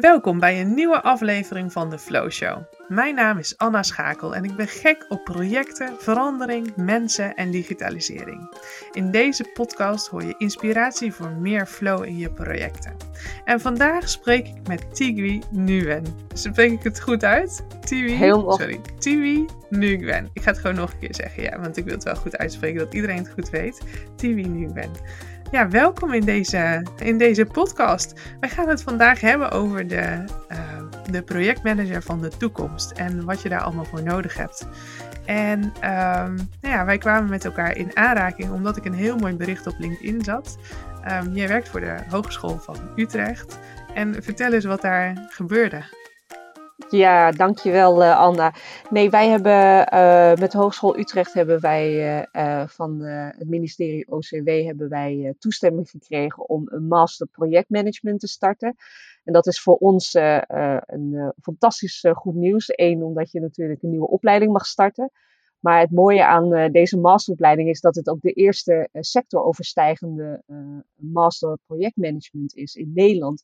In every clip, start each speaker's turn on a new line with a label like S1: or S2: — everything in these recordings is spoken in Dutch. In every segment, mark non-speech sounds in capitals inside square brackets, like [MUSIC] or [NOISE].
S1: Welkom bij een nieuwe aflevering van de Flow Show. Mijn naam is Anna Schakel en ik ben gek op projecten, verandering, mensen en digitalisering. In deze podcast hoor je inspiratie voor meer flow in je projecten. En vandaag spreek ik met Tigwi Nguyen. Spreek ik het goed uit?
S2: Tigwi, Heel
S1: Sorry, Tigwi Nguyen. Ik ga het gewoon nog een keer zeggen, ja, want ik wil het wel goed uitspreken, dat iedereen het goed weet. Tigwi Nguyen. Ja, welkom in deze, in deze podcast. Wij gaan het vandaag hebben over de, uh, de projectmanager van de toekomst en wat je daar allemaal voor nodig hebt. En um, nou ja, wij kwamen met elkaar in aanraking omdat ik een heel mooi bericht op LinkedIn zat. Um, jij werkt voor de Hogeschool van Utrecht. En vertel eens wat daar gebeurde.
S2: Ja, dankjewel uh, Anna. Nee, wij hebben uh, met Hogeschool Utrecht hebben wij uh, van het ministerie OCW hebben wij toestemming gekregen om een master projectmanagement te starten. En dat is voor ons een fantastisch goed nieuws. Eén, omdat je natuurlijk een nieuwe opleiding mag starten. Maar het mooie aan deze masteropleiding is dat het ook de eerste sectoroverstijgende master projectmanagement is in Nederland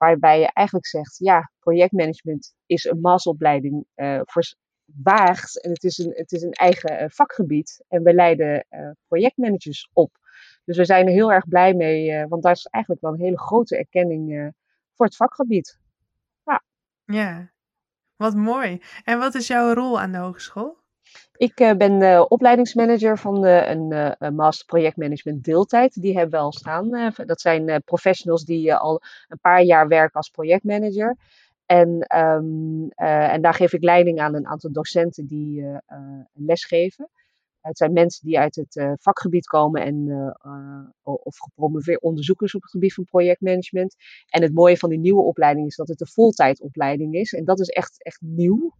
S2: Waarbij je eigenlijk zegt, ja, projectmanagement is een masteropleiding uh, waagt. En het is een, het is een eigen uh, vakgebied. En we leiden uh, projectmanagers op. Dus we zijn er heel erg blij mee, want daar is eigenlijk wel een hele grote erkenning voor het vakgebied.
S1: Ja. ja, wat mooi. En wat is jouw rol aan de hogeschool?
S2: Ik uh, ben uh, opleidingsmanager van uh, een, een master projectmanagement deeltijd. Die hebben we al staan. dat zijn professionals die al een paar jaar werken als projectmanager. En, um, en daar geef ik leiding aan een aantal docenten die lesgeven. Het zijn mensen die uit het vakgebied komen en, of gepromoveerd onderzoekers op het gebied van projectmanagement. En het mooie van die nieuwe opleiding is dat het een voltijdopleiding is. En dat is echt, echt nieuw.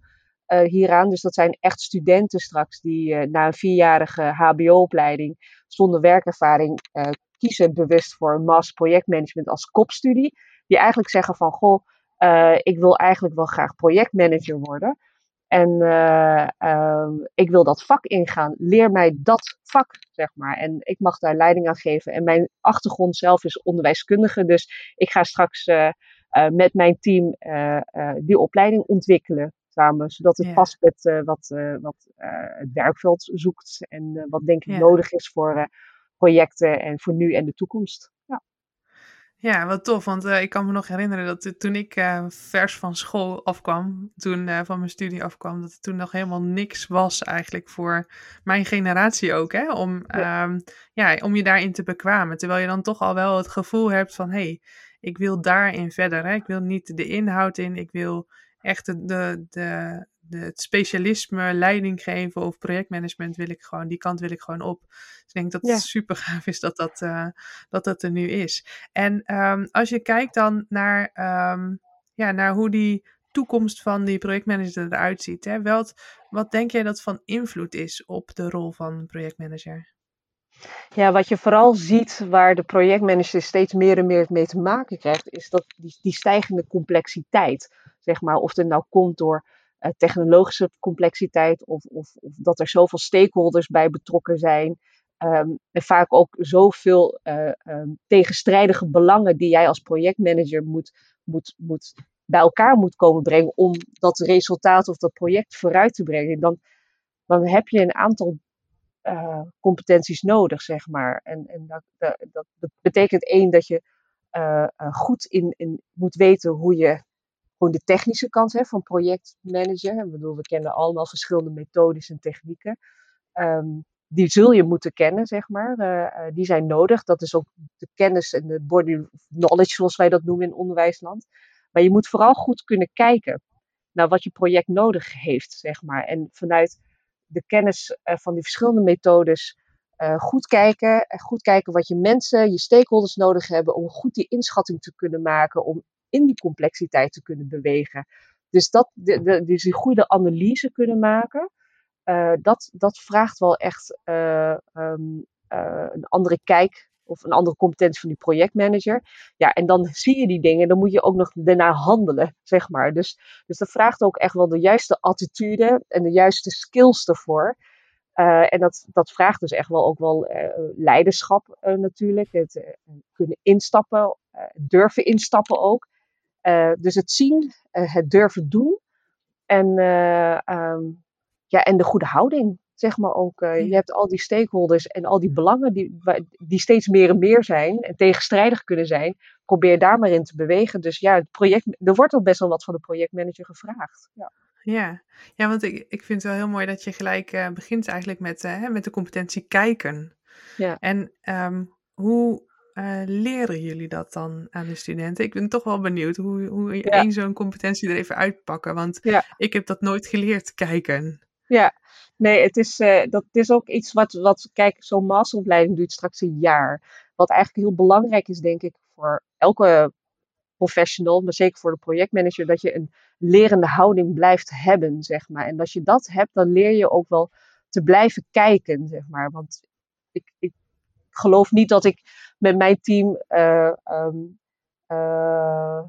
S2: Uh, hieraan. Dus dat zijn echt studenten straks die uh, na een vierjarige HBO-opleiding zonder werkervaring uh, kiezen bewust voor een projectmanagement als kopstudie. Die eigenlijk zeggen van goh, ik wil eigenlijk wel graag projectmanager worden. En ehm, ik wil dat vak ingaan. Leer mij dat vak, zeg maar. En ik mag daar leiding aan geven. En mijn achtergrond zelf is onderwijskundige. Dus ik ga straks met mijn team die opleiding ontwikkelen samen, zodat het past met uh, wat, uh, wat uh, het werkveld zoekt en wat denk ik ja. nodig is voor projecten en voor nu en de toekomst. Ja.
S1: Ja, wat tof. Want ik kan me nog herinneren dat toen ik vers van school afkwam, toen van mijn studie afkwam, dat er toen nog helemaal niks was eigenlijk voor mijn generatie ook. Hè? Om, ja. Um, ja, om je daarin te bekwamen. Terwijl je dan toch al wel het gevoel hebt van, hé, hey, ik wil daarin verder. Hè? Ik wil niet de inhoud in, ik wil echt de, de, de, de, het specialisme leiding geven of projectmanagement wil ik gewoon, die kant wil ik gewoon op. Dus ik denk dat het super gaaf is dat dat, uh, dat dat er nu is. En um, als je kijkt dan naar, um, ja, naar hoe die toekomst van die projectmanager eruit ziet, hè, wat, wat denk jij dat van invloed is op de rol van projectmanager?
S2: Ja, wat je vooral ziet waar de projectmanager steeds meer en meer mee te maken krijgt, is dat die, die stijgende complexiteit. Zeg maar, of het nou komt door uh, technologische complexiteit of, of, of, dat er zoveel stakeholders bij betrokken zijn. Um, en vaak ook zoveel uh, um, tegenstrijdige belangen die jij als projectmanager moet, moet, moet, bij elkaar moet komen brengen om dat resultaat of dat project vooruit te brengen. Dan, dan heb je een aantal uh, competenties nodig, zeg maar. En, en dat, dat, dat betekent één dat je goed in, in moet weten hoe je gewoon de technische kant hè, van projectmanager. Ik bedoel, we kennen allemaal verschillende methodes en technieken. Um, die zul je moeten kennen, zeg maar. Uh, die zijn nodig. Dat is ook de kennis en de body knowledge, zoals wij dat noemen in onderwijsland. Maar je moet vooral goed kunnen kijken naar wat je project nodig heeft, zeg maar. En vanuit de kennis uh, van die verschillende methodes goed kijken. Goed kijken wat je mensen, je stakeholders nodig hebben om goed die inschatting te kunnen maken. Om in die complexiteit te kunnen bewegen. Dus, dat, de, dus die goede analyse kunnen maken, uh, dat, dat vraagt wel echt uh, um, uh, een andere kijk of een andere competentie van die projectmanager. Ja, en dan zie je die dingen, dan moet je ook nog daarna handelen, zeg maar. Dus, dus dat vraagt ook echt wel de juiste attitude en de juiste skills. Uh, en dat, dat vraagt dus echt wel ook wel leiderschap natuurlijk. Het kunnen instappen, durven instappen ook. Dus het zien, het durven doen en, ehm, ja, en de goede houding zeg maar ook. Je hebt al die stakeholders en al die belangen die, die steeds meer en meer zijn en tegenstrijdig kunnen zijn. Probeer daar maar in te bewegen. Dus ja, het project, er wordt al best wel wat van de projectmanager gevraagd. Ja.
S1: Ja, ja want ik, ik vind het wel heel mooi dat je gelijk uh, begint eigenlijk met, uh, met de competentie kijken. Ja. En um, hoe uh, leren jullie dat dan aan de studenten? Ik ben toch wel benieuwd hoe, hoe je één zo'n competentie er even uitpakken. Want ja. ik heb dat nooit geleerd kijken.
S2: Ja, nee, het is, uh, dat is ook iets wat, wat kijk, zo'n masteropleiding duurt straks een jaar. Wat eigenlijk heel belangrijk is, denk ik, voor elke professional, maar zeker voor de projectmanager, dat je een lerende houding blijft hebben, zeg maar. En als je dat hebt, dan leer je ook wel te blijven kijken, zeg maar. Want ik, ik geloof niet dat ik met mijn team uh, um, uh,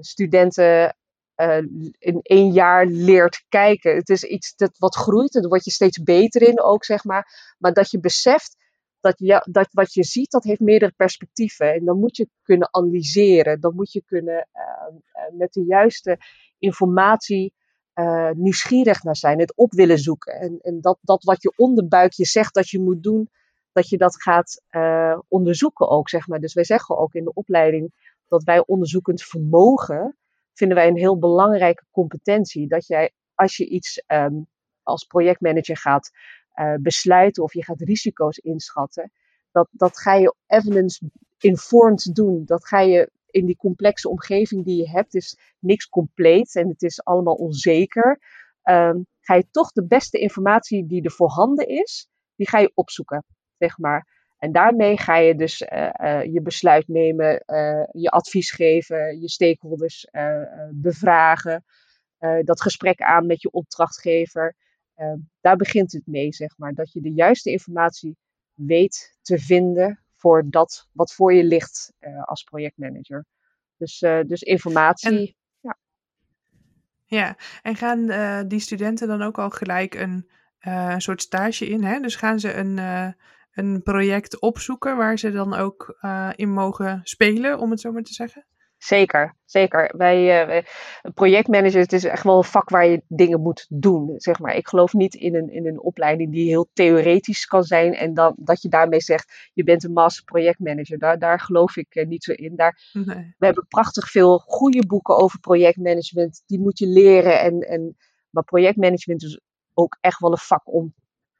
S2: studenten uh, in één jaar leert kijken. Het is iets dat wat groeit en daar word je steeds beter in ook, zeg maar. Maar dat je beseft dat, je, dat wat je ziet, dat heeft meerdere perspectieven. En dan moet je kunnen analyseren. Dan moet je kunnen met de juiste informatie nieuwsgierig naar zijn. Het op willen zoeken. En, en dat, dat wat je onderbuikje zegt dat je moet doen, dat je dat gaat onderzoeken ook, zeg maar. Dus wij zeggen ook in de opleiding dat wij onderzoekend vermogen vinden wij een heel belangrijke competentie. Dat jij, als je iets um, als projectmanager gaat uh, besluiten of je gaat risico's inschatten, dat, dat ga je evidence-informed doen. Dat ga je in die complexe omgeving die je hebt, is niks compleet en het is allemaal onzeker. Um, ga je toch de beste informatie die er voorhanden is, die ga je opzoeken, zeg maar. En daarmee ga je dus uh, uh, je besluit nemen, uh, je advies geven, je stakeholders bevragen, dat gesprek aan met je opdrachtgever. daar begint het mee, zeg maar. Dat je de juiste informatie weet te vinden voor dat wat voor je ligt als projectmanager. Dus, dus informatie. En, ja.
S1: ja, en gaan die studenten dan ook al gelijk een, een soort stage in? Hè? Dus gaan ze een een project opzoeken waar ze dan ook uh, in mogen spelen, om het zo maar te zeggen?
S2: Zeker, zeker. Wij, uh, projectmanager, het is echt wel een vak waar je dingen moet doen. Zeg maar. Ik geloof niet in een, in een opleiding die heel theoretisch kan zijn en dan, dat je daarmee zegt, je bent een master projectmanager. Daar, daar geloof ik uh, niet zo in. Daar, nee. We hebben prachtig veel goede boeken over projectmanagement. Die moet je leren. En, en, maar projectmanagement is ook echt wel een vak om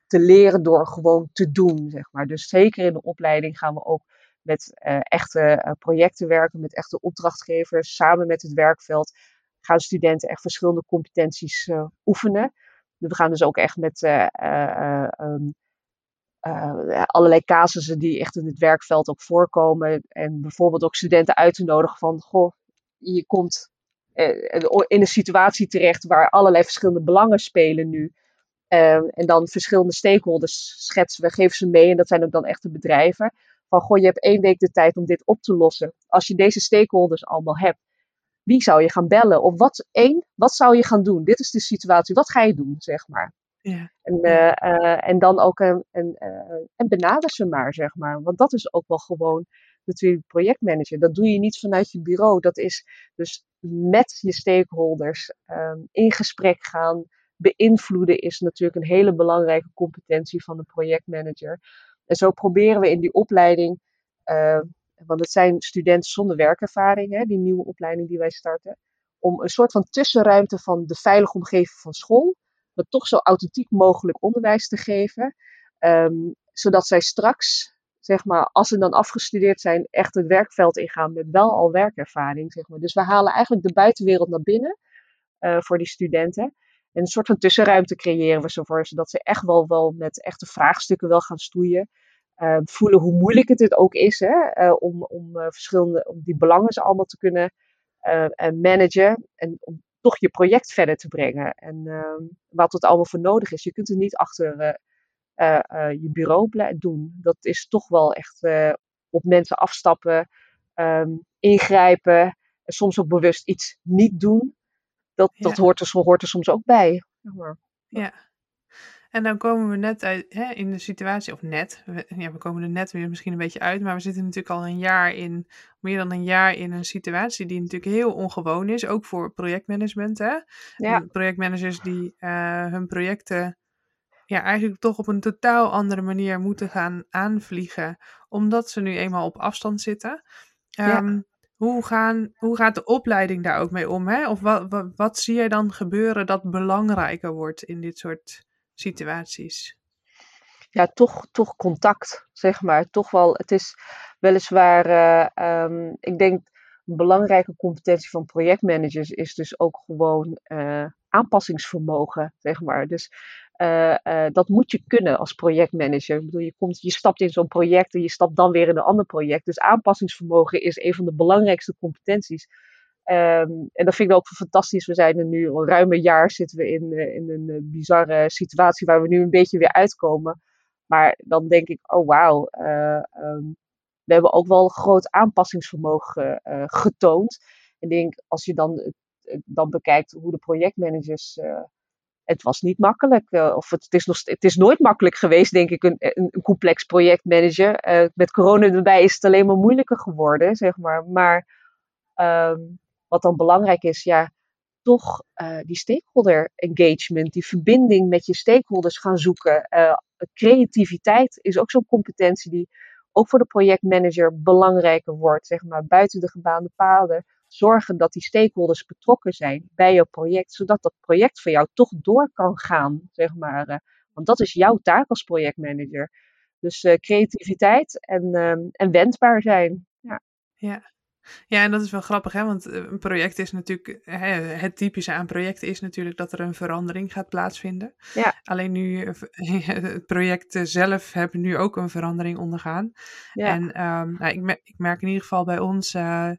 S2: te leren door gewoon te doen, zeg maar. Dus zeker in de opleiding gaan we ook met uh, echte uh, projecten werken, met echte opdrachtgevers, samen met het werkveld gaan studenten echt verschillende competenties uh, oefenen. We gaan dus ook echt met um, allerlei casussen die echt in het werkveld ook voorkomen. En bijvoorbeeld ook studenten uit te nodigen van, goh, je komt in een situatie terecht waar allerlei verschillende belangen spelen nu. Um, en dan verschillende stakeholders schetsen we, geven ze mee. En dat zijn ook dan echte bedrijven. Van goh, je hebt één week de tijd om dit op te lossen. Als je deze stakeholders allemaal hebt, wie zou je gaan bellen? Of wat, één, wat zou je gaan doen? Dit is de situatie, wat ga je doen, zeg maar. Ja. En, uh, uh, en dan ook een, een, uh, en benader ze maar, zeg maar. Want dat is ook wel gewoon natuurlijk projectmanager. Dat doe je niet vanuit je bureau. Dat is dus met je stakeholders um, in gesprek gaan beïnvloeden is natuurlijk een hele belangrijke competentie van de projectmanager. En zo proberen we in die opleiding, uh, want het zijn studenten zonder werkervaring, hè, die nieuwe opleiding die wij starten, om een soort van tussenruimte van de veilige omgeving van school, maar toch zo authentiek mogelijk onderwijs te geven, um, zodat zij straks, zeg maar, als ze dan afgestudeerd zijn, echt het werkveld ingaan met wel al werkervaring, zeg maar. Dus we halen eigenlijk de buitenwereld naar binnen uh, voor die studenten een soort van tussenruimte creëren we zover, zodat ze echt wel, wel met echte vraagstukken wel gaan stoeien. Uh, voelen hoe moeilijk het, het ook is hè, uh, om, om, uh, verschillende, om die belangen ze allemaal te kunnen managen. En om toch je project verder te brengen. En ehm, wat het allemaal voor nodig is. Je kunt het niet achter je bureau doen. Dat is toch wel echt op mensen afstappen, ingrijpen. En soms ook bewust iets niet doen dat, dat hoort, er, hoort er soms ook bij.
S1: Ja. En dan komen we net uit, hè, in de situatie, of net, we, ja, we komen er net weer misschien een beetje uit, maar we zitten natuurlijk al een jaar in, meer dan een jaar in een situatie die natuurlijk heel ongewoon is, ook voor projectmanagement. Hè?
S2: Ja.
S1: Projectmanagers die uh, hun projecten ja, eigenlijk toch op een totaal andere manier moeten gaan aanvliegen, omdat ze nu eenmaal op afstand zitten. Um, hoe, gaan, hoe gaat de opleiding daar ook mee om? Hè? Of wat, wat, wat zie jij dan gebeuren dat belangrijker wordt in dit soort situaties?
S2: Ja, toch, toch contact, zeg maar. Toch wel, het is weliswaar, uh, um, ik denk, een belangrijke competentie van projectmanagers is dus ook gewoon uh, aanpassingsvermogen, zeg maar. Dus uh, uh, dat moet je kunnen als projectmanager. Ik bedoel, je, komt, je stapt in zo'n project en je stapt dan weer in een ander project. Dus aanpassingsvermogen is een van de belangrijkste competenties. Um, en dat vind ik ook fantastisch. We zijn er nu al ruim een jaar zitten we in, uh, in een bizarre situatie waar we nu een beetje weer uitkomen. Maar dan denk ik, oh wauw, um, we hebben ook wel groot aanpassingsvermogen getoond. En ik denk, als je dan, dan bekijkt hoe de projectmanagers het was niet makkelijk. Uh, of het, is nog, het is nooit makkelijk geweest, denk ik, een, een, complex projectmanager. Uh, met corona erbij is het alleen maar moeilijker geworden, zeg maar. Maar um, wat dan belangrijk is, ja, toch uh, die stakeholder engagement, die verbinding met je stakeholders gaan zoeken. creativiteit is ook zo'n competentie die ook voor de projectmanager belangrijker wordt, zeg maar, buiten de gebaande paden zorgen dat die stakeholders betrokken zijn bij jouw project, zodat dat project voor jou toch door kan gaan, zeg maar. Uh, want dat is jouw taak als projectmanager. Dus uh, creativiteit en, uh, en wendbaar zijn. Ja.
S1: ja. Ja, en dat is wel grappig, hè? want eh, een project is natuurlijk, hè, het typische aan projecten is natuurlijk dat er een verandering gaat plaatsvinden.
S2: Ja.
S1: Alleen nu, [LAUGHS] het project zelf hebben nu ook een verandering ondergaan. Ja. En um, nou, ik, merk, ik, merk in ieder geval bij ons, uh,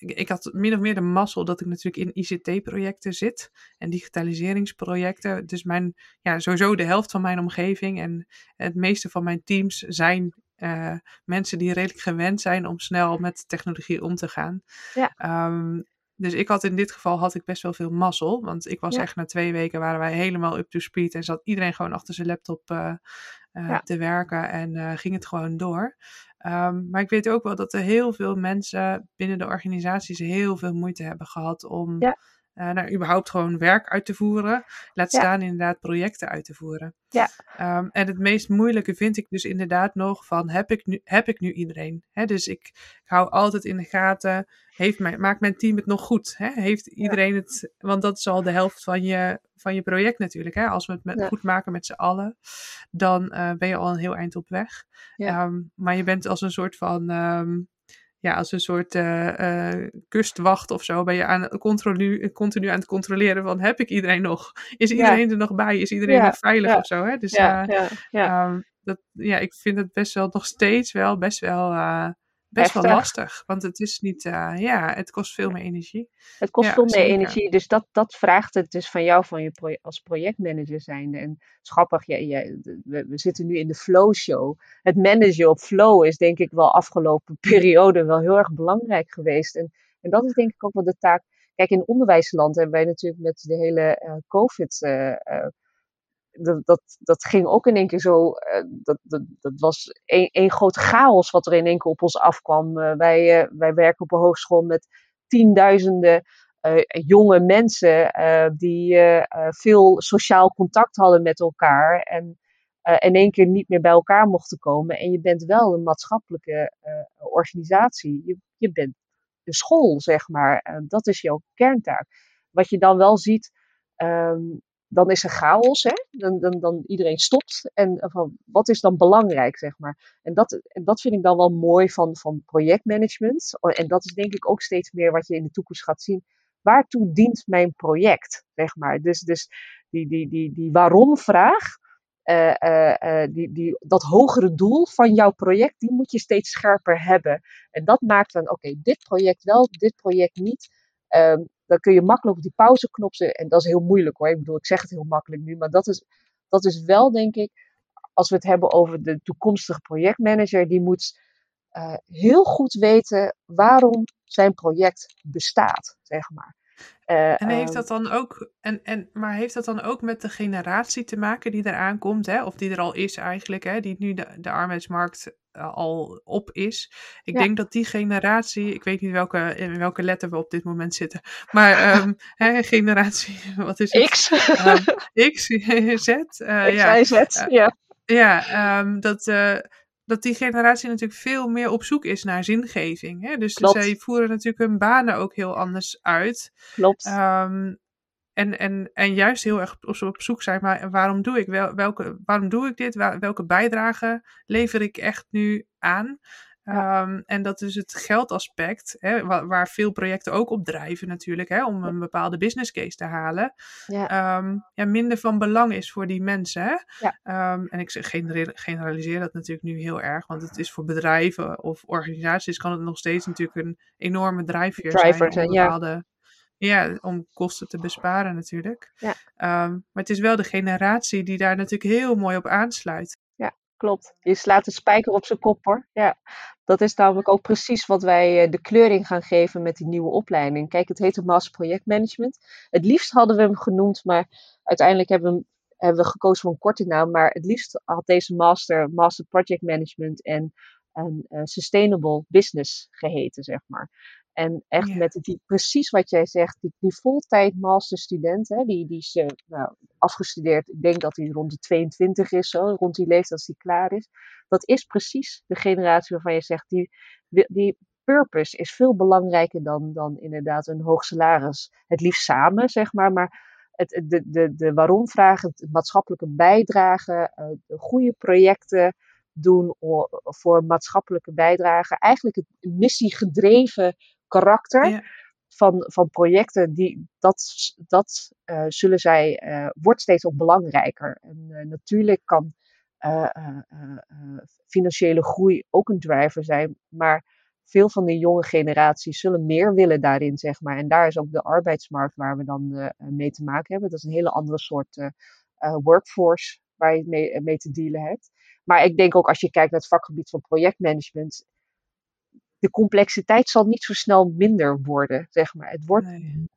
S1: ik, ik, had min of meer de mazzel dat ik natuurlijk in ICT-projecten zit en digitaliseringsprojecten. Dus mijn, ja, sowieso de helft van mijn omgeving en het meeste van mijn teams zijn uh, mensen die redelijk gewend zijn om snel met technologie om te gaan.
S2: Ja.
S1: Um, dus ik had in dit geval had ik best wel veel mazzel. Want ik was ja. echt na twee weken waren wij helemaal up to speed. En zat iedereen gewoon achter zijn laptop uh, uh, ja. te werken. En ging het gewoon door. Um, maar ik weet ook wel dat er heel veel mensen binnen de organisaties heel veel moeite hebben gehad om. Uh, nou, überhaupt gewoon werk uit te voeren. Laat staan inderdaad projecten uit te voeren.
S2: Ja.
S1: Um, en het meest moeilijke vind ik dus inderdaad nog van heb ik nu, heb ik nu iedereen? Dus ik, ik hou altijd in de gaten, heeft mijn, maakt mijn team het nog goed? Heeft iedereen het, want dat is al de helft van je, van je project natuurlijk. Hè? Als we het met, ja. goed maken met z'n allen, dan uh, ben je al een heel eind op weg. Um, maar je bent als een soort van, um, ja, als een soort uh, uh, kustwacht of zo, ben je aan, continu, continu aan het controleren van heb ik iedereen nog? Is iedereen ja. er nog bij? Is iedereen nog veilig of zo? Hè? Dus um, dat, ja, ik vind het best wel nog steeds wel best wel best Heftig. wel lastig. Want het is niet, uh, ja, het kost veel meer energie.
S2: Het kost
S1: ja,
S2: veel meer energie. Dus dat, dat vraagt het dus van jou van je als projectmanager zijnde. En schappig, ja, ja, we, we, zitten nu in de flow show. Het managen op flow is denk ik wel afgelopen [LAUGHS] periode wel heel erg belangrijk geweest. En, en dat is denk ik ook wel de taak. Kijk, in onderwijsland hebben wij natuurlijk met de hele uh, COVID. Uh, dat, dat, dat ging ook in één keer zo. Uh, dat, dat, dat was één grote chaos wat er in één keer op ons afkwam. Uh, wij, uh, wij werken op een hogeschool met tienduizenden jonge mensen die veel sociaal contact hadden met elkaar. En in één keer niet meer bij elkaar mochten komen. En je bent wel een maatschappelijke organisatie. Je, je bent de school, zeg maar. dat is jouw kerntaak. Wat je dan wel ziet. Um, dan is er chaos. Hè? Dan, dan, dan iedereen stopt. En van, wat is dan belangrijk, zeg maar. En dat, en dat vind ik dan wel mooi van, van projectmanagement. En dat is denk ik ook steeds meer wat je in de toekomst gaat zien. Waartoe dient mijn project, zeg maar. Dus, dus die, die, die, die waarom-vraag, uh, uh, die, die, dat hogere doel van jouw project, die moet je steeds scherper hebben. En dat maakt dan, oké, dit project wel, dit project niet. Um, dan kun je makkelijk op die pauzeknop zetten. En dat is heel moeilijk hoor. Ik bedoel, ik zeg het heel makkelijk nu. Maar dat is, dat is wel, denk ik, als we het hebben over de toekomstige projectmanager, die moet uh, heel goed weten waarom zijn project bestaat, zeg maar. Uh,
S1: en heeft
S2: ehm,
S1: dat dan ook, en, en, maar heeft dat dan ook met de generatie te maken die eraan komt, hè? of die er al is eigenlijk, hè? die nu de, de arbeidsmarkt uh, al op is. Ik
S2: Ja.
S1: denk dat die generatie, ik weet niet welke, in welke letter we op dit moment zitten, maar um, [LAUGHS] hè, generatie, [LAUGHS] wat is het?
S2: X.
S1: Um, [LAUGHS] X, Z, uh,
S2: X,
S1: ja.
S2: Z.
S1: Uh,
S2: ja.
S1: Ja, um, dat, uh, dat die generatie natuurlijk veel meer op zoek is naar zingeving. Hè? Dus, dus zij voeren natuurlijk hun banen ook heel anders uit.
S2: Klopt.
S1: En, en, en juist heel erg op, op zoek zijn, maar waarom doe ik, wel, welke, waarom doe ik dit? Welke bijdrage lever ik echt nu aan? Ja. Um, en dat is het geldaspect, hè, waar, waar, veel projecten ook op drijven natuurlijk, hè, om een bepaalde business case te halen,
S2: ja.
S1: Um, ja, minder van belang is voor die mensen. Hè?
S2: Ja.
S1: Um, en ik generaliseer dat natuurlijk nu heel erg, want het is voor bedrijven of organisaties kan het nog steeds natuurlijk een enorme drijfveer
S2: Driver,
S1: zijn om bepaalde... Ja. ja. om kosten te besparen natuurlijk.
S2: Ja.
S1: maar het is wel de generatie die daar natuurlijk heel mooi op aansluit
S2: klopt. Je slaat de spijker op zijn kop hoor. Ja, dat is namelijk ook precies wat wij de kleuring gaan geven met die nieuwe opleiding. Kijk, het heet Master Project Management. Het liefst hadden we hem genoemd, maar uiteindelijk hebben we, hem, hebben we gekozen voor een korte naam. Maar het liefst had deze master Master Project Management en, en uh, Sustainable Business geheten, zeg maar. En echt
S1: Ja.
S2: met die, precies wat jij zegt, die, die voltijd masterstudent, hè, die, die is eh, nou, afgestudeerd, ik denk dat hij rond de 22 is, zo, rond die leeftijd als hij klaar is. Dat is precies de generatie waarvan je zegt, die, die purpose is veel belangrijker dan, dan inderdaad een hoog salaris. Het liefst samen, zeg maar, maar het, de, de, de waarom-vraag, het maatschappelijke bijdrage, uh, de goede projecten doen voor maatschappelijke bijdrage. Eigenlijk het missiegedreven karakter
S1: Ja.
S2: van, van projecten, die, dat, dat uh, zullen zij, uh, wordt steeds ook belangrijker. En uh, natuurlijk kan financiële groei ook een driver zijn, maar veel van de jonge generaties zullen meer willen daarin, zeg maar. En daar is ook de arbeidsmarkt waar we dan mee te maken hebben. Dat is een hele andere soort workforce waar je mee, mee te dealen hebt. Maar ik denk ook als je kijkt naar het vakgebied van projectmanagement, de complexiteit zal niet zo snel minder worden, zeg maar. Het wordt
S1: Nee.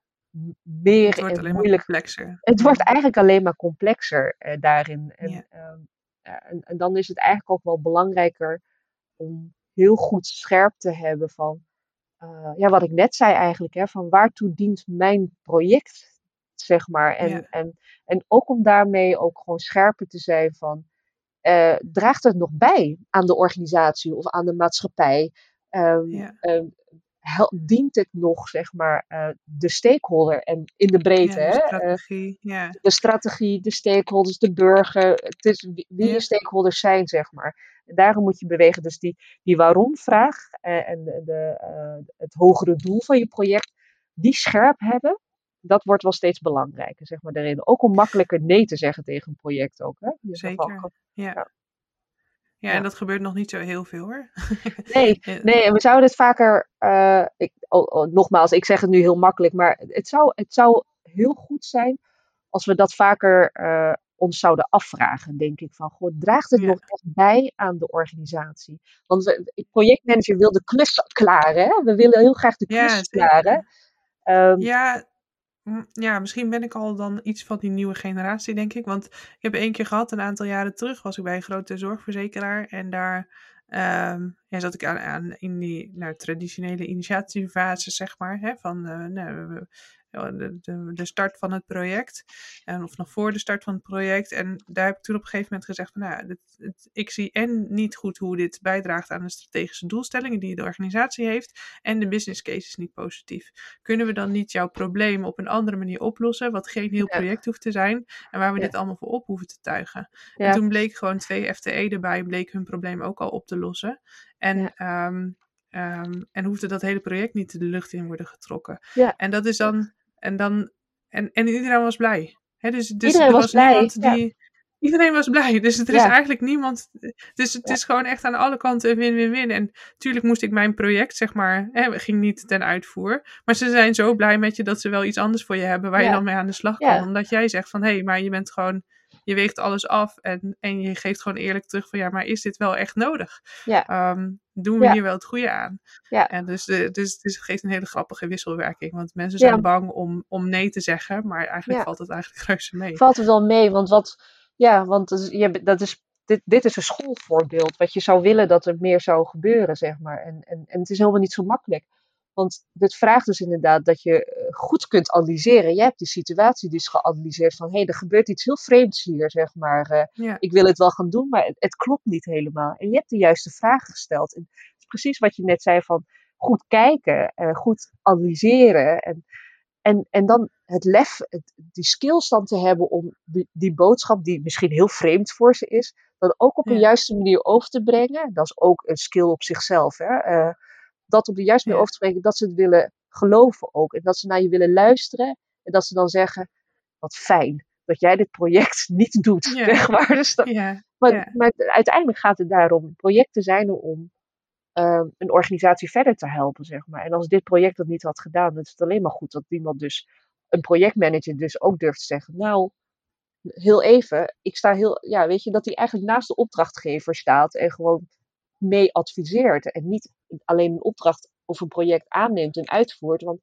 S2: meer
S1: Het wordt
S2: en
S1: alleen maar
S2: moeilijker.
S1: complexer.
S2: Het wordt eigenlijk alleen maar complexer eh, daarin. En,
S1: Ja.
S2: ehm, en, en dan is het eigenlijk ook wel belangrijker om heel goed scherp te hebben van, eh, ja, wat ik net zei eigenlijk, hè, van waartoe dient mijn project, zeg maar. En,
S1: Ja.
S2: en, en ook om daarmee ook gewoon scherper te zijn van, eh, draagt het nog bij aan de organisatie of aan de maatschappij? Ehm,
S1: Ja.
S2: ehm, dient het nog, zeg maar, eh, de stakeholder en in de breedte,
S1: Ja, de
S2: Eh,
S1: strategie. ja.
S2: de strategie, de stakeholders, de burger. Het is wie je stakeholders zijn, zeg maar. En daarom moet je bewegen. Dus die, die waarom-vraag eh, en de, de, eh, het hogere doel van je project, die scherp hebben, dat wordt wel steeds belangrijker, zeg maar, daarin. Ook om makkelijker nee te zeggen tegen een project ook, hè?
S1: Zeker. Ja.
S2: Ja.
S1: Ja,
S2: Ja.
S1: en dat gebeurt nog niet zo heel veel hoor. [LAUGHS]
S2: Nee,
S1: Ja.
S2: nee, en we zouden het vaker, eh, ik, oh, oh, nogmaals, ik zeg het nu heel makkelijk, maar het zou, het zou heel goed zijn als we dat vaker eh, ons zouden afvragen, denk ik. Van, goh, draagt het
S1: Ja.
S2: nog echt bij aan de organisatie? Want we, de projectmanager wil de klus klaren, hè? We willen heel graag de
S1: Ja,
S2: klus klaren. Ehm,
S1: Ja, mm, ja, misschien ben ik al dan iets van die nieuwe generatie, denk ik. Want ik heb één keer gehad, een aantal jaren terug, was ik bij een grote zorgverzekeraar. En daar ehm, ja, zat ik aan, aan in die nou, traditionele initiatiefase, zeg maar. Hè, van ja, de, de, de start van het project. En, of nog voor de start van het project. En daar heb ik toen op een gegeven moment gezegd: van, nou, dit, ik zie en niet goed hoe dit bijdraagt aan de strategische doelstellingen die de organisatie heeft. En de business case is niet positief kunnen we dan niet jouw probleem op een andere manier oplossen, wat geen heel
S2: Ja.
S1: project hoeft te zijn en waar we
S2: Ja.
S1: dit allemaal voor op hoeven te tuigen.
S2: Ja.
S1: En toen bleek gewoon twee FTE erbij, bleek hun probleem ook al op te lossen. En, ehm, ehm, en hoefde dat hele project niet de lucht in worden getrokken.
S2: Ja.
S1: En dat is dan, en dan, en, en iedereen was blij. Hè, dus, dus
S2: Iedereen
S1: er
S2: was
S1: was
S2: blij, ja.
S1: Iedereen was blij. [LAUGHS] Dus er is
S2: Ja.
S1: eigenlijk niemand. Dus het
S2: Ja.
S1: is gewoon echt aan alle kanten win-win-win. En tuurlijk moest ik mijn project, zeg maar, hè, ging niet ten uitvoer. Maar ze zijn zo blij met je dat ze wel iets anders voor je hebben waar je dan mee aan de slag kan. Omdat jij zegt van hé, hey, maar je bent gewoon je weegt alles af en, en je geeft gewoon eerlijk terug van ja, maar is dit wel echt nodig?
S2: Ja.
S1: Ehm, doen we
S2: Ja.
S1: hier wel het goede aan?
S2: Ja.
S1: En dus, de, dus, dus het geeft een hele grappige wisselwerking. Want mensen zijn
S2: Ja.
S1: bang om, om nee te zeggen, maar eigenlijk valt het eigenlijk [LAUGHS] reuze mee.
S2: valt het wel mee. Want wat, ja, want is, je, dat is, dit, dit is een schoolvoorbeeld. Wat je zou willen dat er meer zou gebeuren, zeg maar. En, en, en het is helemaal niet zo makkelijk. Want dit vraagt dus inderdaad dat je eh, goed kunt analyseren. Jij hebt die situatie dus geanalyseerd van, hé, hey, er gebeurt iets heel vreemds hier, zeg maar. Eh,
S1: Ja.
S2: ik wil het wel gaan doen, maar het, het klopt niet helemaal. En je hebt de juiste vragen gesteld. En het is precies wat je net zei van goed kijken, goed analyseren. En, en, en dan het lef, het, die skills dan te hebben om die, die boodschap, die misschien heel vreemd voor ze is, dan ook op een
S1: Ja.
S2: juiste manier over te brengen. Dat is ook een skill op zichzelf. Hè? Eh, dat op de juiste manier over te brengen, dat ze het willen geloven ook. En dat ze naar je willen luisteren. En dat ze dan zeggen, wat fijn dat jij dit project [LAUGHS] niet doet.
S1: Ja. [LAUGHS]
S2: Zeg maar. Dus dat,
S1: Ja.
S2: maar,
S1: Ja.
S2: maar uiteindelijk gaat het daarom. Projecten zijn er om ehm, een organisatie verder te helpen, zeg maar. En als dit project dat niet had gedaan, dan is het alleen maar goed dat iemand dus, een projectmanager dus ook durft te zeggen, nou, heel even, ik sta heel, ja, weet je, dat hij eigenlijk naast de opdrachtgever staat en gewoon mee adviseert. En niet alleen een opdracht of een project aanneemt en uitvoert, want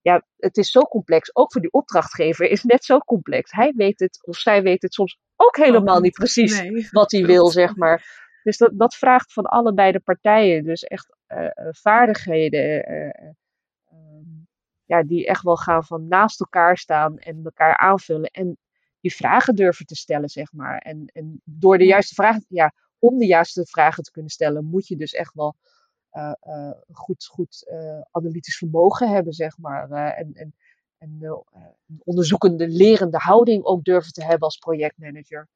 S2: ja, het is zo complex. Ook voor die opdrachtgever is net zo complex. Hij weet het, of zij weet het soms ook helemaal
S1: Oh,
S2: niet precies
S1: Nee. [LAUGHS]
S2: wat hij wil, zeg maar. Dus dat, dat vraagt van allebei de partijen dus echt eh, eh, vaardigheden eh, eh, ehm, ja, die echt wel gaan van naast elkaar staan en elkaar aanvullen en die vragen durven te stellen, zeg maar. En, en door de juiste vragen, ja, om de juiste vragen te kunnen stellen, moet je dus echt wel eh, goed, goed eh, analytisch vermogen hebben, zeg maar. en en, en een onderzoekende, lerende houding ook durven te hebben als projectmanager.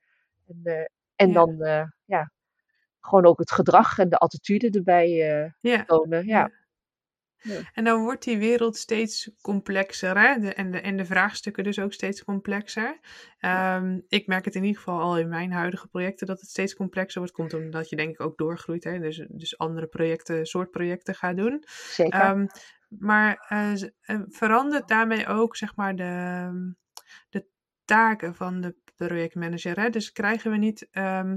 S2: En, en
S1: Ja.
S2: dan, ja, gewoon ook het gedrag en de attitude erbij
S1: Ja.
S2: tonen. Ja.
S1: Ja. En dan wordt die wereld steeds complexer hè? De, en, de, en de vraagstukken dus ook steeds complexer. Ehm, ik merk het in ieder geval al in mijn huidige projecten dat het steeds complexer wordt. Komt omdat je denk ik ook doorgroeit. Hè? Dus, dus andere projecten, soort projecten gaat doen.
S2: Zeker.
S1: Ehm, maar eh, eh, verandert daarmee ook zeg maar de, de taken van de projectmanager? Hè? Dus krijgen we niet ehm,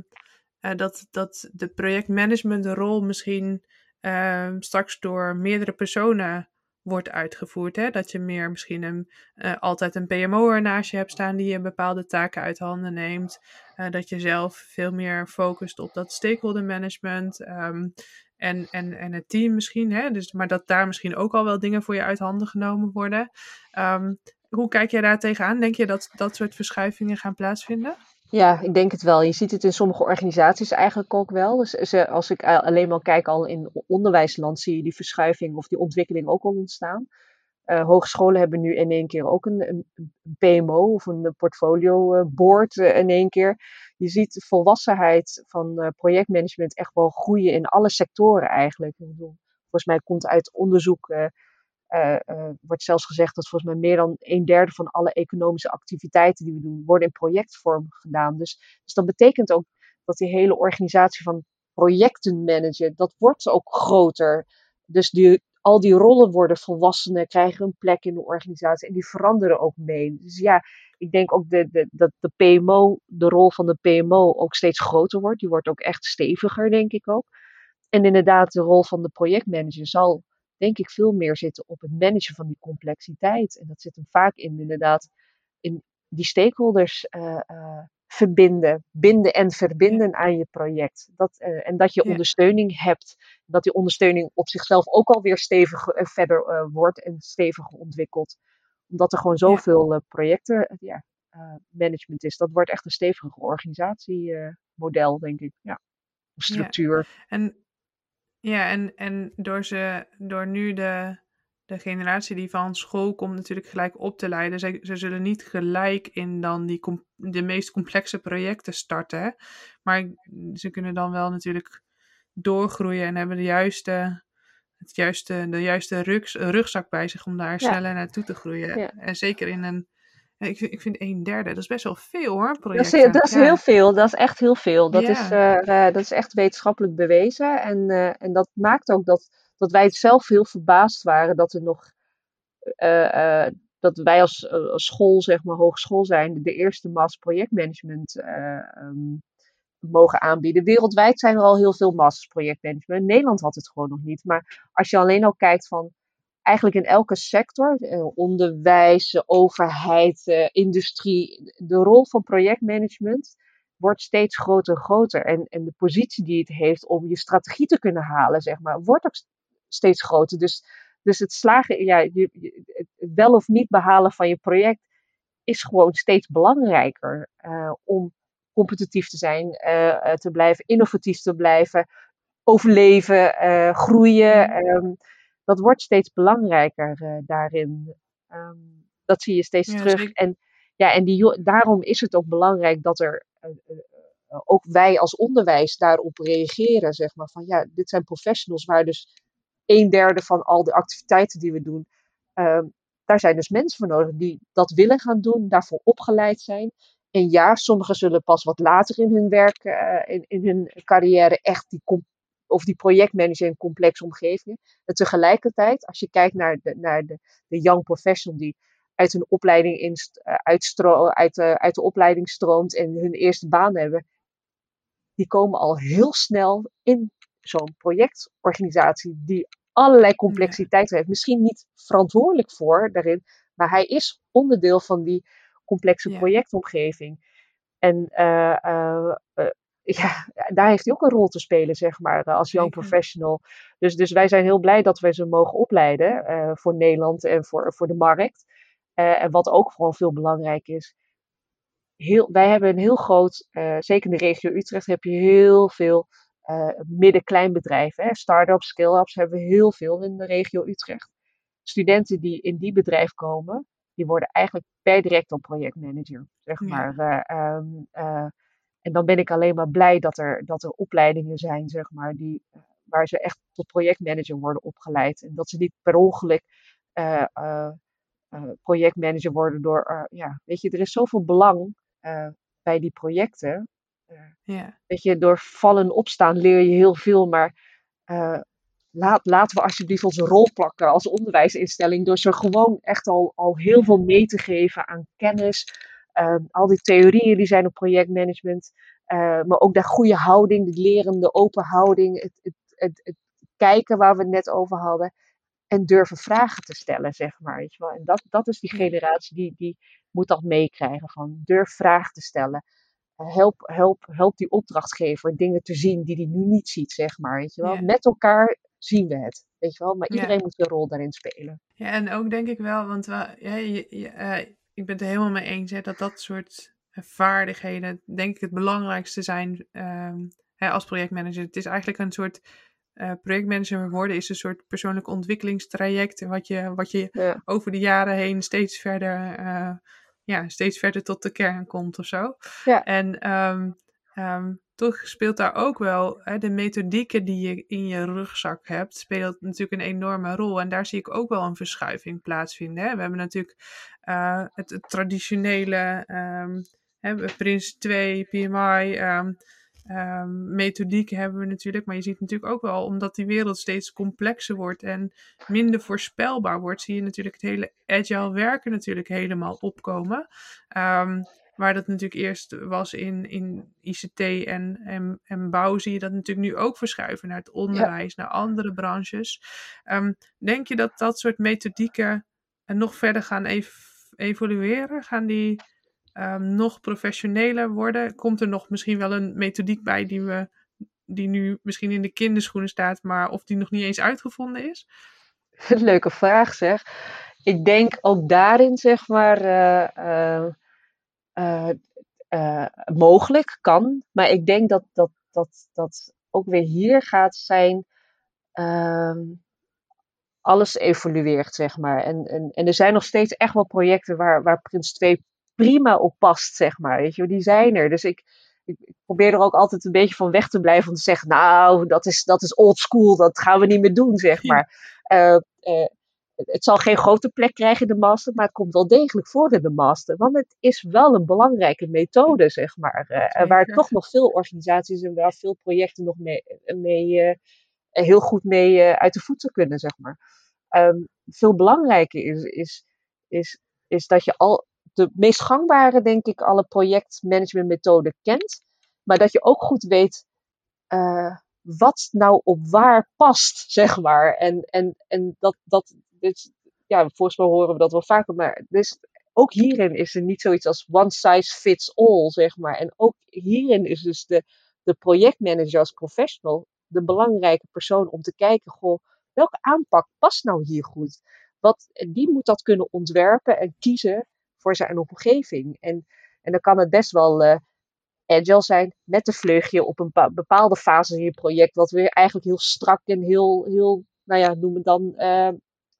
S1: eh, dat, dat de projectmanagementrol misschien ehm, straks door meerdere personen wordt uitgevoerd. Hè? Dat je meer misschien een, eh, altijd een PMO naast je hebt staan die je bepaalde taken uit handen neemt. Eh, dat je zelf veel meer focust op dat stakeholder management. ehm, en, en, en het team misschien, hè? Dus, maar dat daar misschien ook al wel dingen voor je uit handen genomen worden. Ehm, hoe kijk jij daar tegenaan? Denk je dat dat soort verschuivingen gaan plaatsvinden?
S2: Ja, ik denk het wel. Je ziet het in sommige organisaties eigenlijk ook wel. Dus ze- als ik alleen maar kijk al in onderwijsland, zie je die verschuiving of die ontwikkeling ook al ontstaan. Eh, hogescholen hebben nu in één keer ook een, een, PMO of een portfolio eh, board eh, in één keer. Je ziet de volwassenheid van projectmanagement echt wel groeien in alle sectoren eigenlijk. Volgens mij komt uit onderzoek, eh, eh, wordt zelfs gezegd dat volgens mij meer dan een derde van alle economische activiteiten die we doen, worden in projectvorm gedaan. Dus, dus dat betekent ook dat die hele organisatie van projecten managen, dat wordt ook groter. Dus die, al die rollen worden volwassenen, krijgen een plek in de organisatie en die veranderen ook mee. Dus ja, ik denk ook de, de, dat de PMO, de rol van de PMO ook steeds groter wordt. Die wordt ook echt steviger, denk ik ook. En inderdaad, de rol van de projectmanager zal, denk ik, veel meer zitten op het managen van die complexiteit. En dat zit hem vaak in, inderdaad, in die stakeholders eh, eh, verbinden, binden en verbinden aan je project. Dat, eh, en dat je
S1: Ja.
S2: ondersteuning hebt. Dat die ondersteuning op zichzelf ook alweer stevig verder wordt en steviger ontwikkelt. Omdat er gewoon zoveel projecten, ja, management is. Dat wordt echt een stevige organisatiemodel, denk ik. Ja. structuur.
S1: En ja, en, en door, ze, door nu de, de generatie die van school komt natuurlijk gelijk op te leiden, ze, ze zullen niet gelijk in dan die de meest complexe projecten starten. Maar ze kunnen dan wel natuurlijk doorgroeien en hebben de juiste, het juiste, de juiste rugs, rugzak bij zich om daar
S2: Ja.
S1: sneller naartoe te groeien.
S2: Ja.
S1: En zeker in een, ik, vind- ik vind een derde, dat is best wel veel hoor,
S2: Dat is, dat is
S1: Ja.
S2: heel veel, dat is echt heel veel. Dat, is, eh, eh, dat is echt wetenschappelijk bewezen. En, eh, en dat maakt ook dat, dat wij zelf heel verbaasd waren dat er nog, dat wij als, als school, zeg maar, hogeschool zijn, de eerste master projectmanagement um, mogen aanbieden. Wereldwijd zijn er al heel veel masters projectmanagement. Nederland had het gewoon nog niet. Maar als je alleen al kijkt van eigenlijk in elke sector, eh, onderwijs, overheid, eh, industrie, de rol van projectmanagement wordt steeds groter en groter. En, en de positie die het heeft om je strategie te kunnen halen, zeg maar, wordt ook steeds groter. Dus, dus het slagen, ja, je, het wel of niet behalen van je project is gewoon steeds belangrijker uh, om competitief te zijn, uh, te blijven, innovatief te blijven, overleven, uh, groeien. Um, dat wordt steeds belangrijker uh, daarin. Um, dat zie je steeds ja, terug. Zeker. En, ja, en die, daarom is het ook belangrijk dat er ook wij als onderwijs daarop reageren. Zeg maar van ja, dit zijn professionals waar dus een derde van al de activiteiten die we doen. Uh, daar zijn dus mensen voor nodig die dat willen gaan doen, daarvoor opgeleid zijn. En ja, sommigen zullen pas wat later in hun werk, uh, in, in hun carrière, echt die, of die projectmanager in complexe omgevingen. En tegelijkertijd, als je kijkt naar de, naar de, de young professional die uit hun opleiding in, uh, uitstro uit, uh, uit de opleiding stroomt en hun eerste baan hebben, die komen al heel snel in zo'n projectorganisatie die allerlei complexiteiten heeft. Misschien niet verantwoordelijk voor daarin, maar hij is onderdeel van die complexe projectomgeving. En uh, uh, uh, ja, daar heeft hij ook een rol te spelen, zeg maar, als young professional. Dus, dus wij zijn heel blij dat wij ze mogen opleiden voor Nederland en voor, voor de markt. en wat ook gewoon veel belangrijk is, heel, wij hebben een heel groot, zeker in de regio Utrecht heb je heel veel uh, midden-kleinbedrijven. Start-ups, scale-ups hebben we heel veel in de regio Utrecht. Studenten die in die bedrijf komen, die worden eigenlijk per direct al projectmanager. Zeg maar. Ja. Uh, uh, en dan ben ik alleen maar blij dat er, dat er opleidingen zijn, zeg maar, die, waar ze echt tot projectmanager worden opgeleid. En dat ze niet per ongeluk projectmanager worden door, ja, weet je, er is zoveel belang bij die projecten. Ja. Weet je, door vallen opstaan leer je heel veel, maar laat, laten we alsjeblieft onze rol plakken als onderwijsinstelling door ze gewoon echt al, al heel veel mee te geven aan kennis. Uh, al die theorieën die zijn op projectmanagement, uh, maar ook de goede houding, de lerende open houding, het, het, het, het, kijken waar we het net over hadden. En durven vragen te stellen, zeg maar. Weet je wel. En dat, dat is die generatie die, die moet dat meekrijgen. Van durf vragen te stellen help, help, help die opdrachtgever dingen te zien die hij nu niet ziet, zeg maar. Weet je wel? Met elkaar zien we het, weet je wel. Maar iedereen moet een rol daarin spelen.
S1: Ja, en ook denk ik wel, want ja, je, je, uh, ik ben het er helemaal mee eens, hè, dat dat soort vaardigheden, denk ik, het belangrijkste zijn um, hè, als projectmanager. Het is eigenlijk een soort uh, projectmanager worden is een soort persoonlijk ontwikkelingstraject. Wat je, wat je ja. over de jaren heen steeds verder uh, ja, steeds verder tot de kern komt of zo. Ja. En um, um, toch speelt daar ook wel hè, de methodieken die je in je rugzak hebt, speelt natuurlijk een enorme rol. En daar zie ik ook wel een verschuiving plaatsvinden. Hè. We hebben natuurlijk uh, het, het, traditionele um, hè, Prins 2, PMI. Um, um, methodiek hebben we natuurlijk. Maar je ziet natuurlijk ook wel, omdat die wereld steeds complexer wordt en minder voorspelbaar wordt, zie je natuurlijk het hele agile werken natuurlijk helemaal opkomen. Waar dat natuurlijk eerst was in, in ICT en, en, en bouw, zie je dat natuurlijk nu ook verschuiven naar het onderwijs, ja. naar andere branches. Um, denk je dat dat soort methodieken nog verder gaan ev evolueren? Gaan die um, nog professioneler worden? Komt er nog misschien wel een methodiek bij die, we, die nu misschien in de kinderschoenen staat, maar of die nog niet eens uitgevonden is? [LAUGHS]
S2: Leuke vraag zeg. Ik denk ook daarin, zeg maar, uh, uh, uh, mogelijk, kan. Maar ik denk dat dat, dat, dat ook weer hier gaat zijn ehm, alles evolueert, zeg maar. En, en, en er zijn nog steeds echt wel projecten waar, waar Prins 2 prima op past, zeg maar. Weet je, die zijn er. Dus ik, ik, probeer er ook altijd een beetje van weg te blijven om te zeggen, nou, dat is, dat is old school, dat gaan we niet meer doen, zeg maar. Uh, uh, het zal geen grote plek krijgen in de master, maar het komt wel degelijk voor in de master. Want het is wel een belangrijke methode, zeg maar. Uh, waar toch nog veel organisaties en waar veel projecten nog mee, mee heel goed mee uit de voeten kunnen, zeg maar. Um, veel belangrijker is, is, is is dat je al de meest gangbare, denk ik, alle projectmanagementmethoden kent. Maar dat je ook goed weet uh, wat nou op waar past, zeg maar. En, en, en dat, dat dus, ja, volgens mij horen we dat wel vaker, maar dus ook hierin is er niet zoiets als one size fits all, zeg maar. En ook hierin is dus de, de projectmanager als professional de belangrijke persoon om te kijken, goh, welke aanpak past nou hier goed? Wat, die moet dat kunnen ontwerpen en kiezen voor zijn omgeving. En, en dan kan het best wel uh, agile zijn met een vleugje op een bepaalde fase in je project, wat weer eigenlijk heel strak en heel, heel nou ja, noem het dan, uh,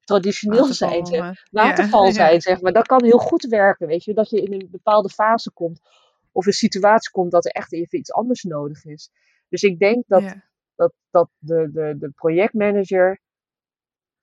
S2: traditioneel zijn. Waterval [LAUGHS] zijn, zeg maar. Dat kan heel goed werken, weet je. Dat je in een bepaalde fase komt of een situatie komt dat er echt even iets anders nodig is. Dus ik denk dat, dat, dat de, de, de projectmanager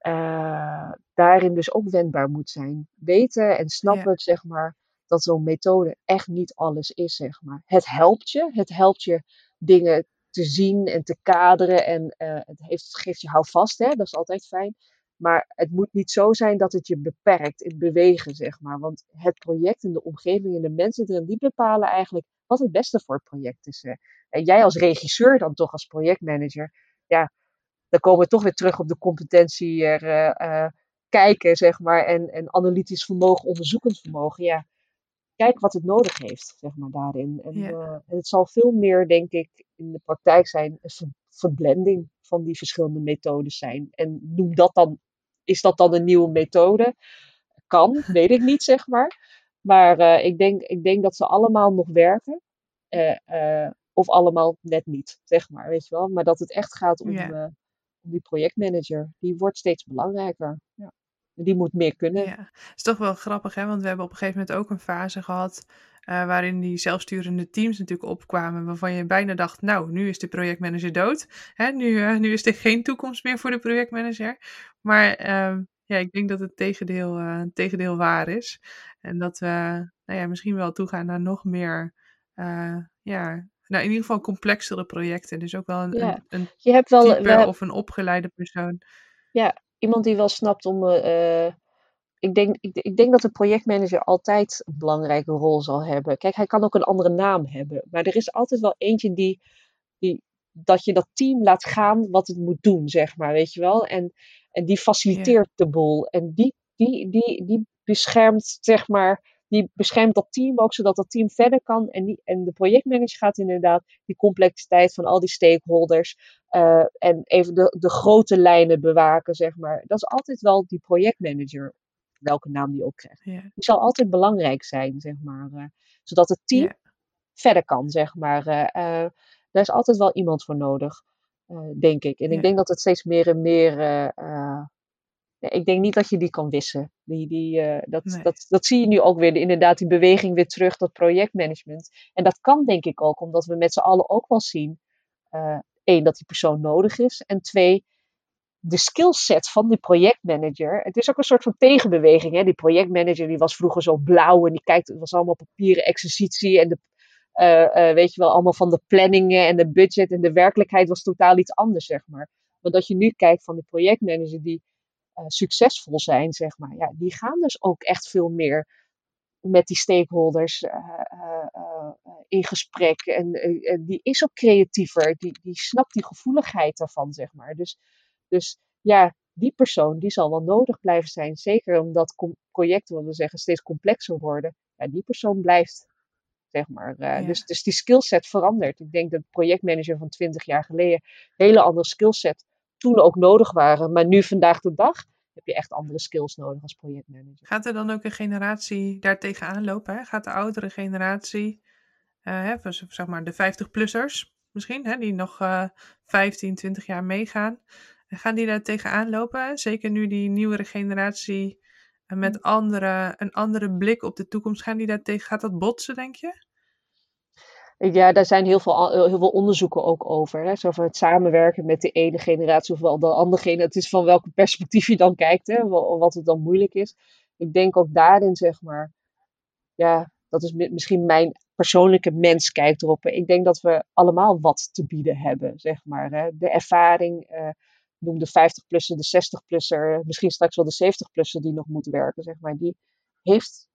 S2: uh, daarin dus ook wendbaar moet zijn. Weten en snappen, zeg maar, dat zo'n methode echt niet alles is, zeg maar. Het helpt je, het helpt je dingen te zien en te kaderen en uh, het, heeft, geeft je houvast, hè, dat is altijd fijn. Maar het moet niet zo zijn dat het je beperkt in bewegen, zeg maar. Want het project en de omgeving en de mensen erin, die bepalen eigenlijk wat het beste voor het project is. En jij als regisseur dan toch als projectmanager, ja, dan komen we toch weer terug op de competentie er, uh, kijken, zeg maar. En, en analytisch vermogen, onderzoekend vermogen. Ja, kijk wat het nodig heeft, zeg maar, daarin. En, uh, en het zal veel meer, denk ik, in de praktijk zijn een verblending van die verschillende methodes zijn. En noem dat dan is dat dan een nieuwe methode? Kan, weet ik niet, zeg maar. Maar uh, ik, denk, ik denk dat ze allemaal nog werken. Uh, uh, of allemaal net niet, zeg maar, weet je wel. Maar dat het echt gaat om, om die projectmanager. Die wordt steeds belangrijker. Ja. Die moet meer kunnen.
S1: Ja, het is toch wel grappig, hè? Want we hebben op een gegeven moment ook een fase gehad waarin die zelfsturende teams natuurlijk opkwamen, waarvan je bijna dacht, nou, nu is de projectmanager dood. Hè? Nu, nu is er geen toekomst meer voor de projectmanager. Maar uh, ja, ik denk dat het tegendeel, uh, tegendeel waar is. En dat we nou ja, misschien wel toegaan naar nog meer, ja, nou, in ieder geval complexere projecten. Dus ook wel een, ja. een, een je hebt wel, type of een opgeleide persoon.
S2: Ja, iemand die wel snapt om ik denk, ik, ik, denk dat de projectmanager altijd een belangrijke rol zal hebben. Kijk, hij kan ook een andere naam hebben. Maar er is altijd wel eentje die, die dat je dat team laat gaan wat het moet doen, zeg maar, weet je wel. En, en die faciliteert de boel. En die, die, die, die beschermt, zeg maar, die beschermt dat team ook, zodat dat team verder kan. En, die, en de projectmanager gaat inderdaad die complexiteit van al die stakeholders uh, en even de, de grote lijnen bewaken, zeg maar. Dat is altijd wel die projectmanager welke naam die ook krijgt. Die zal altijd belangrijk zijn, zeg maar. Uh, zodat het team verder kan, zeg maar. Uh, uh, daar is altijd wel iemand voor nodig, denk ik. En ik denk dat het steeds meer en meer. Ik denk niet dat je die kan wissen. Die, die, dat, nee. dat, dat zie je nu ook weer, inderdaad, die beweging weer terug, dat projectmanagement. En dat kan denk ik ook, omdat we met z'n allen ook wel zien. één, dat die persoon nodig is. En twee, de skillset van die projectmanager. Het is ook een soort van tegenbeweging. Hè? Die projectmanager die was vroeger zo blauw en die kijkt, het was allemaal papieren exercitie en de, uh, uh, weet je wel, allemaal van de planningen en de budget en de werkelijkheid was totaal iets anders, zeg maar. Maar dat je nu kijkt van de projectmanager die uh, succesvol zijn, zeg maar, ja, die gaan dus ook echt veel meer met die stakeholders in gesprek. En die is ook creatiever, die, die snapt die gevoeligheid daarvan, zeg maar. Dus dus ja, die persoon die zal wel nodig blijven zijn. Zeker omdat projecten, wat we zeggen, steeds complexer worden. Ja, die persoon blijft, zeg maar. Uh, ja. dus, dus die skillset verandert. Ik denk dat projectmanager van 20 jaar geleden hele andere skillset toen ook nodig waren. Maar nu, vandaag de dag, heb je echt andere skills nodig als projectmanager.
S1: Gaat er dan ook een generatie daar tegenaan lopen? Hè? Gaat de oudere generatie, uh, hè, zeg maar de 50-plussers misschien, hè, die nog uh, 15, 20 jaar meegaan, Gaan die daar tegenaan lopen? Zeker nu die nieuwere generatie eh, met mm. andere, een andere blik op de toekomst, gaan die daar tegen, gaat dat botsen, denk je?
S2: Ja, daar zijn heel veel, heel veel onderzoeken ook over. Hè? Zo over het samenwerken met de ene generatie of wel de andere generatie. Het is van welke [LAUGHS] perspectief je dan kijkt, hè? wat het dan moeilijk is. Ik denk ook daarin, zeg maar, ja, dat is misschien mijn persoonlijke mens kijkt erop. Ik denk dat we allemaal wat te bieden hebben, zeg maar. Hè? De ervaring, uh, noem de 50-plusser, de 60-plusser, misschien straks wel de 70-plusser die nog moet werken, zeg maar. Die, heeft,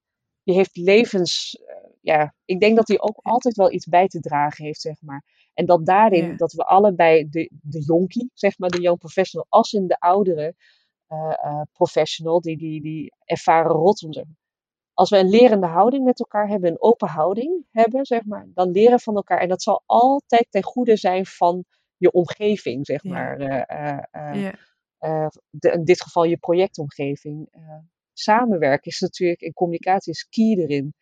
S2: die heeft levens. Ja, ik denk dat hij ook altijd wel iets bij te dragen heeft, zeg maar. En dat daarin,
S1: Ja.
S2: dat we allebei de, de jonkie, zeg maar, de young professional, als in de oudere eh, eh, professional, die, die, die ervaren maar. Als we een lerende houding met elkaar hebben, een open houding hebben, zeg maar, dan leren van elkaar. En dat zal altijd ten goede zijn van je omgeving, zeg
S1: Ja.
S2: maar. eh,
S1: Ja,
S2: de, in dit geval je projectomgeving. Samenwerken is natuurlijk, en communicatie is key erin.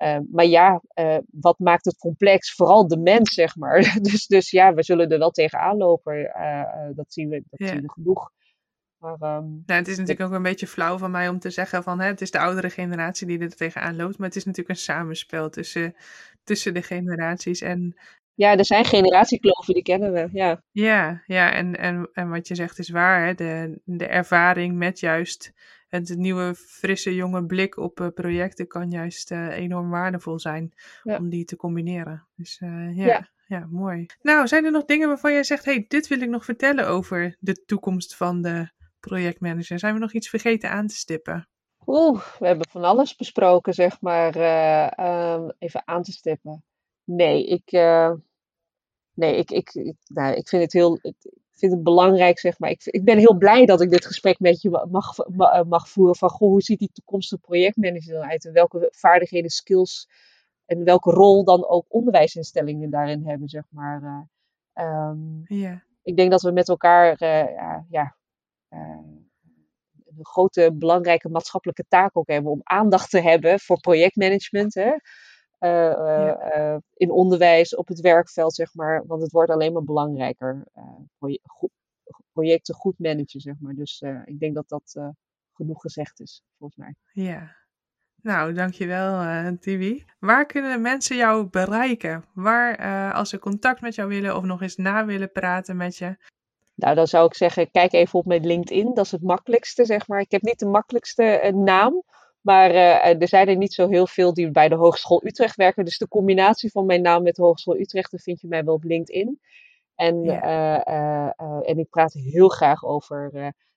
S2: Eh, maar ja, eh, wat maakt het complex? Vooral de mens, zeg maar. [LAUGHS] Dus, dus ja, we zullen er wel tegenaan lopen. eh, eh, dat zien we, dat
S1: Ja.
S2: zien we genoeg. Maar ehm,
S1: Nou, het is natuurlijk ook een beetje flauw van mij om te zeggen van hè, het is de oudere generatie die er tegenaan loopt. Maar het is natuurlijk een samenspel tussen, tussen de generaties. En
S2: ja, er zijn generatiekloven, die kennen we. Ja,
S1: ja, ja en, en, en wat je zegt is waar. Hè? De, de ervaring met juist het nieuwe, frisse, jonge blik op eh, projecten kan juist eh, enorm waardevol zijn
S2: Ja.
S1: om die te combineren. Dus eh, ja.
S2: Ja.
S1: Ja. mooi. Nou, zijn er nog dingen waarvan jij zegt, hey, dit wil ik nog vertellen over de toekomst van de projectmanager? Zijn we nog iets vergeten aan te stippen?
S2: Oeh, we hebben van alles besproken, zeg maar. eh, ehm, even aan te stippen. Nee, ik, nee, ik, ik, ik, nou, ik vind het heel. Ik vind het belangrijk, zeg maar. Ik, ik ben heel blij dat ik dit gesprek met je ma- mag, ma- eh, mag voeren. Van goh, hoe ziet die toekomstige projectmanager eruit? En welke vaardigheden, skills en welke rol dan ook onderwijsinstellingen daarin hebben, zeg maar. eh. Ehm,
S1: Ja,
S2: ik denk dat we met elkaar eh, ja, een grote belangrijke maatschappelijke taak ook hebben om aandacht te hebben voor projectmanagement. Hè? Eh, eh,
S1: Ja.
S2: eh, in onderwijs, op het werkveld, zeg maar. Want het wordt alleen maar belangrijker. proje- goed- projecten goed managen, zeg maar. Dus ik denk dat dat genoeg gezegd is, volgens mij.
S1: ja. Nou, dankjewel, eh Tibi. Waar kunnen mensen jou bereiken? Waar, als ze contact met jou willen of nog eens na willen praten met je?
S2: Nou, dan zou ik zeggen, kijk even op mijn LinkedIn. Dat is het makkelijkste, zeg maar. Ik heb niet de makkelijkste naam. Maar eh, er zijn er niet zo heel veel die bij de Hogeschool Utrecht werken. Dus de combinatie van mijn naam met de Hogeschool Utrecht, dan vind je mij wel op LinkedIn. En,
S1: Ja.
S2: eh, eh, en ik praat heel graag over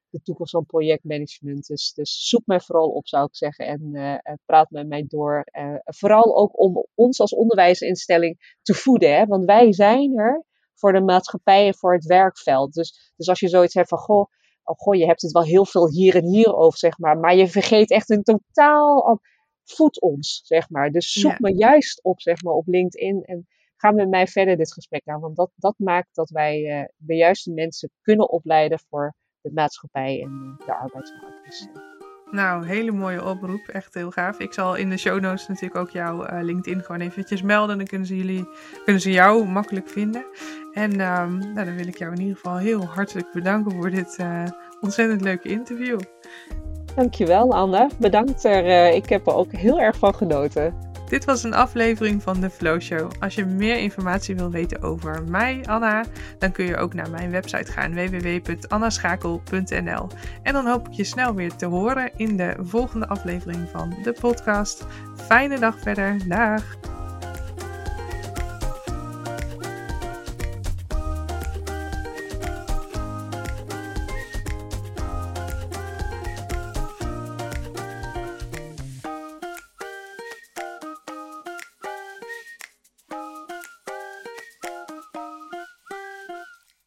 S2: de toekomst van projectmanagement. Dus, dus zoek mij vooral op, zou ik zeggen. En praat met mij door. Vooral ook om ons als onderwijsinstelling te voeden. Hè? Want wij zijn er voor de maatschappij en voor het werkveld. Dus, dus als je zoiets hebt van, goh, oh, goh, je hebt het wel heel veel hier en hier over, zeg maar. Maar je vergeet echt een totaal, voed ons, zeg maar. Dus zoek
S1: Ja.
S2: me juist op, zeg maar, op LinkedIn. En ga met mij verder dit gesprek aan. Want dat, dat maakt dat wij eh, de juiste mensen kunnen opleiden voor de maatschappij en eh, de arbeidsmarkt.
S1: Nou, hele mooie oproep. Echt heel gaaf. Ik zal in de show notes natuurlijk ook jouw eh, LinkedIn gewoon eventjes melden. Dan kunnen ze, jullie, kunnen ze jou makkelijk vinden. En ehm, nou, dan wil ik jou in ieder geval heel hartelijk bedanken voor dit eh, ontzettend leuke interview.
S2: dankjewel, Anne. Bedankt. Er, eh, ik heb er ook heel erg van genoten.
S1: Dit was een aflevering van de Flow Show. Als je meer informatie wil weten over mij, Anna, dan kun je ook naar mijn website gaan www.annaschakel.nl. En dan hoop ik je snel weer te horen in de volgende aflevering van de podcast. Fijne dag verder. Dag!